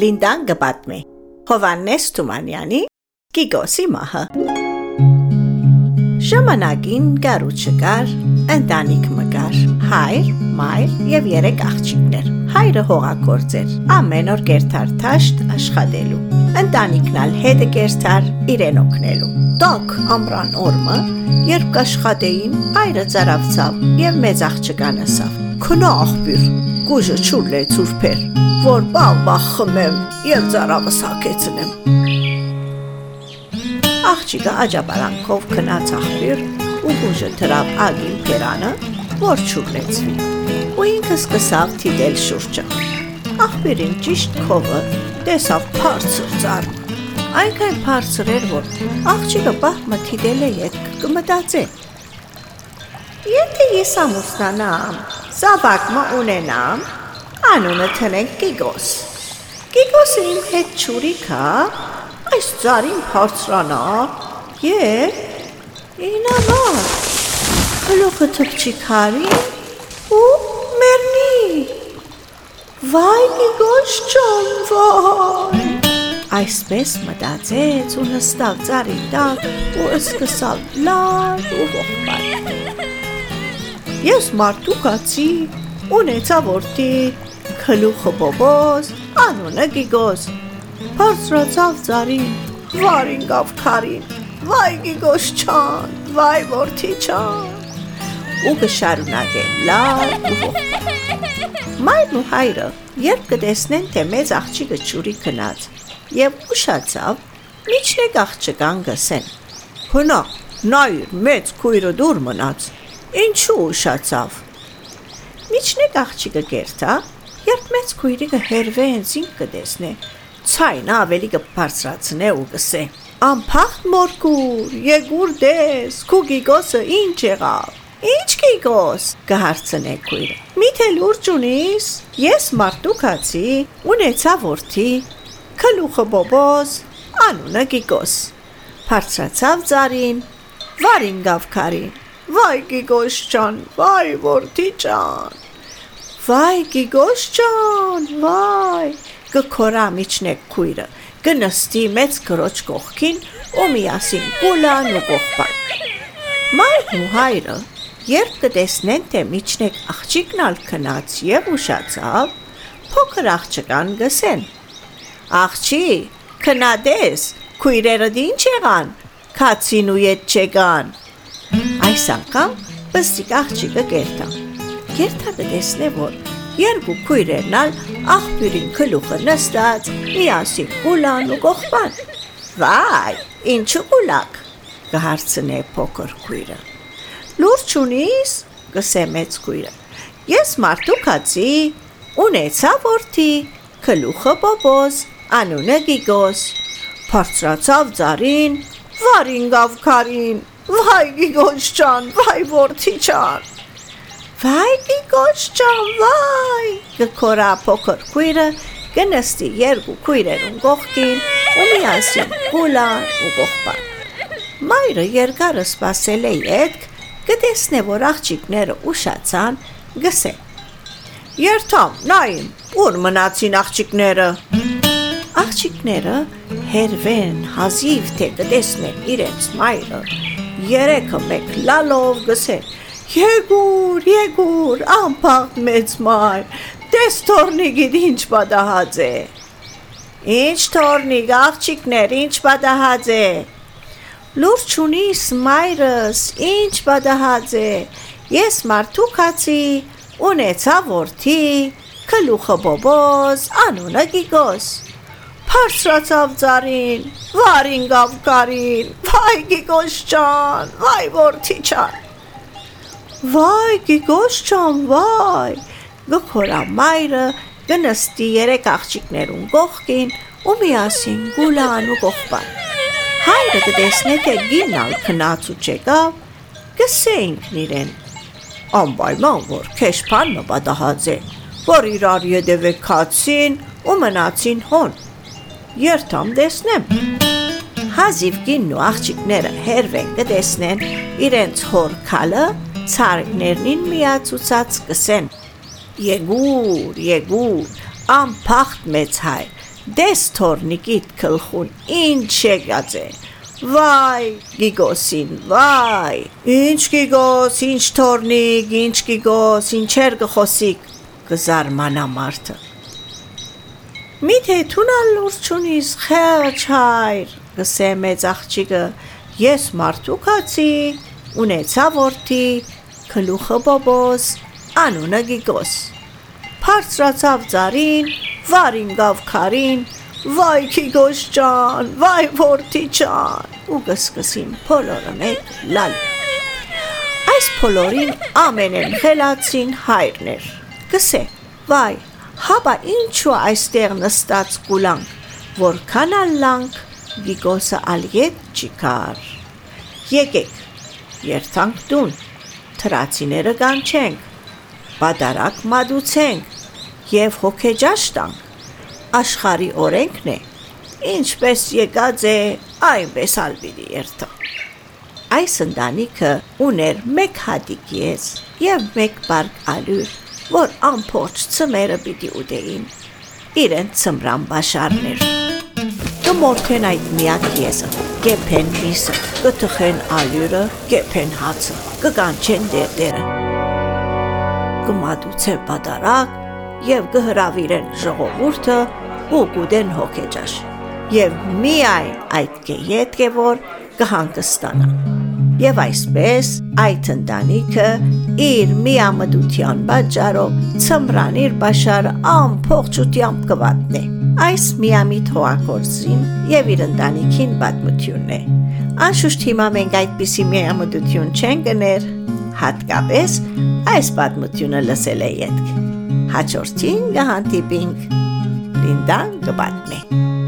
Լինդան գպատմի Հովաննես Թումանյանի Գիգոսի մահը Ժամանակին գարուչը կար, ընտանիք մկար, հայր, մայր եւ երեք աղջիկներ։ Հայրը հողակորձ էր, ամեն օր գերթար թաշտ աշխատելու։ Ընտանիքն ալ հետը գերթար իրեն օգնելու։ Տոք ամրան օրմը, երբ կաշխատեին, հայրը ծարավցավ եւ մեծ աղջկան ասավ. Քնա աղբյուր, գուժը ճուր լեցուրփեր, որ բաղ-բաղ խմեմ եւ ծարավս հակեցնեմ։ Աղջիկը աջաբարանքով քնած աղբյուր ու գուժը դրավ ագին պերանը, որ ճուրլեցվի։ Ու ինքը սկսավ թիդել շուրջը։ Աղբյուրին ճիշտ քովը տեսավ բարձր ծառ։ Այնքան բարձր էր, որ աղջիկը բահմը թիդել է ետ կմտածե։ Եթե ես ամուսնանամ, զավակը ունենամ, Անունը թնենք Գիգոս։ Գիգոսը իմ հետ ճուրիկ է, այս ծարին բարձրանա եւ ինավա հլոքը թփչի քարին ու մեռնի։ Վայ Գիգոս ջան, վայ։ Այսպես մտածեց ու նստավ ծարի տակ ու սկսավ լար ու ողբալ։ Ես մարդու կացի, ունեցա որդի, քլուխը բոբոս, անունը Գիգոս։ Բարձրացավ ծարին, վարին գավ քարին։ Վայ Գիգոս չան, վայ որդի չան։ Ու կշարունակեն լավ ու Մայրն ու հայրը երբ կտեսնեն, թե մեծ աղջիկը ճուրի քնած եւ ուշացավ, միջնեք աղջկան գսեն։ Հնա, նայր, մեծ քույրը դուր մնաց։ Ինչու ուշացավ։ Միջնեք աղջիկը գերտա, Երբ մեծ քույրիկը հերվե ինձ կտեսնե, ցայնը ավելի կբարձրացնե ու կսե. Անփախտ մորկուր, եգուր դես, քու գիգոսը ինչ եղավ։ Ինչ գիգոս, կհարցնե քույրը։ Միթե լուրջ ունիս։ Ես մարտուկացի, ունեցա որդի, քլուխը բոբոս, անունը գիգոս։ Բարձրացավ ծարին, վարին գավքարին։ Վայ գիգոս ջան, վայ որդի ջան։ Վայ, Գիգոս ջան, վայ, կքորա միջնեք քույրը, կնստի մեծ կրոջ կողքին ու միասին կուլան ու կողպան։ Մայրն ու հայրը, երբ կտեսնեն, թե միջնեք աղջիկն ալ քնած եւ ուշացավ, փոքր աղջկան գսեն։ Աղջի, քնադես, քույրերը ինչ եղան, քացին ու ետ չեկան։ Այս անգամ բստիկ աղջիկը կերտա երթակը տեսնե, որ երկու քույրերն ալ աղբյուրին քլուխը նստած, միասին կուլան ու կողպան։ Վայ, ինչու կուլակ, կհարցնե փոքր քույրը։ Լուրջ ունիս, կսե մեծ քույրը։ Ես մարդու կացի, ունեցա որդի, քլուխը բոբոս, անունը Գիգոս։ Բարձրացավ ծարին, վարին գավ քարին։ Վայ Գիգոս ջան, վայ որդի ջան։ Վայ Գիգոս ջան, վայ։ Գկորա փոքր քույրը կնստի երկու քույրերուն գողքին ու միասին գուլան ու գողբան։ Մայրը երկարը սпасել է ետք, կտեսնե որ աղջիկները ուշացան, գսե։ Երթամ, նայեմ, ուր մնացին աղջիկները։ Աղջիկները հերվեն հազիվ թե կտեսնեն իրենց մայրը Երեքը մեկ լալով գսեն Եգուր, եգուր, անփաղ մեծ մայր, տես թորնիգիդ ինչ պատահած է։ Ինչ թորնիգ, աղջիկներ, ինչ պատահած է։ Լուրջ ունիս մայրս, ինչ պատահած է։ Ես մարդու կացի, ունեցա որդի, քլուխը բոբոս, անունը գիգոս։ Փարսրացավ ծարին, վարին գավ կարին, վայ գիգոս ջան, վայ որդի ջան։ Վայ, Գիգոս ջան, վայ։ Գքորա մայրը գնստի երեք աղջիկներուն կողքին ու միասին գուլան ու կողպան։ Հայրը կտեսնե թե գինալ քնած ու չեկավ, կսեինք իրեն։ Անպայման որ քեշփանը պատահած է, որ իրար յետևե քացին ու մնացին հոն։ Երթամ տեսնեմ։ Հազիվ գինն ու աղջիկները հերվեն կտեսնեն իրենց հոր քալը ցարգներնին միացուցած կսեն։ Եգուր, եգուր, անփախտ մեծ հայ, Դես թորնիկիդ քլխուն ինչ եկած է։ Վայ, Գիգոսին, վայ։ Ինչ Գիգոս, ինչ թորնիկ, ինչ Գիգոս, ինչեր գխոսիկ, կզարմանա մարդը։ Միթե թունալ լուրջ ունիս, խեղճ հայր, գսե մեծ աղջիկը, ես մարդու կացի, ունեցա որդի, քլուխը բոբոս, անունը Գիգոս։ Փարծրացավ ծարին, վարին գավ քարին, Վայ Քիգոս ջան, վայ որդի ջան, ու կսկսին փոլորը մեկ լալ։ Այս փոլորին ամենեն խելացին հայրն էր։ Կսե, վայ, հաբա ինչու այստեղ նստած կուլանք, որքան ալլանք Գիգոսը ալիետ չիկար։ Եկեք, երթանք տուն, թրացիները կանչենք, բադարակ մադուցենք և հոգեջաշ տանք աշխարի օրենքն է, ինչպես եկած է, այնպես ալ պիտի երթա։ Այս ընտանիքը ուներ մեկ հատիկ ես եւ մեկ բարկ ալյուր, որ ամփոփ ծմերը պիտի ուտեին։ Իրեն ծմրան բաշարներ։ Կմորքեն այդ միակ եզը, կեփեն միսը, կթխեն ալյուրը, կեփեն հացը, կկանչեն դերդերը։ Կմատուցե պատարակ եւ կհրավիրեն ժողովուրդը ու կուդեն հոգեջաշ։ Եվ միայն այդ կեյետ է որ Եվ այսպես այդ ընտանիքը իր միամտության պատճառով ծմրան իր բաշարը ամփոխչությամբ կվատնե։ Այս միամիտ հողակորձին եւ իր ընտանիքին պատմությունն է։ Անշուշտ հիմա մենք այդպիսի միամտություն չենք գներ, հատկապես այս պատմությունը լսել է յետք։ Հաջորդին կհանդիպինք Լինդան կպատմի։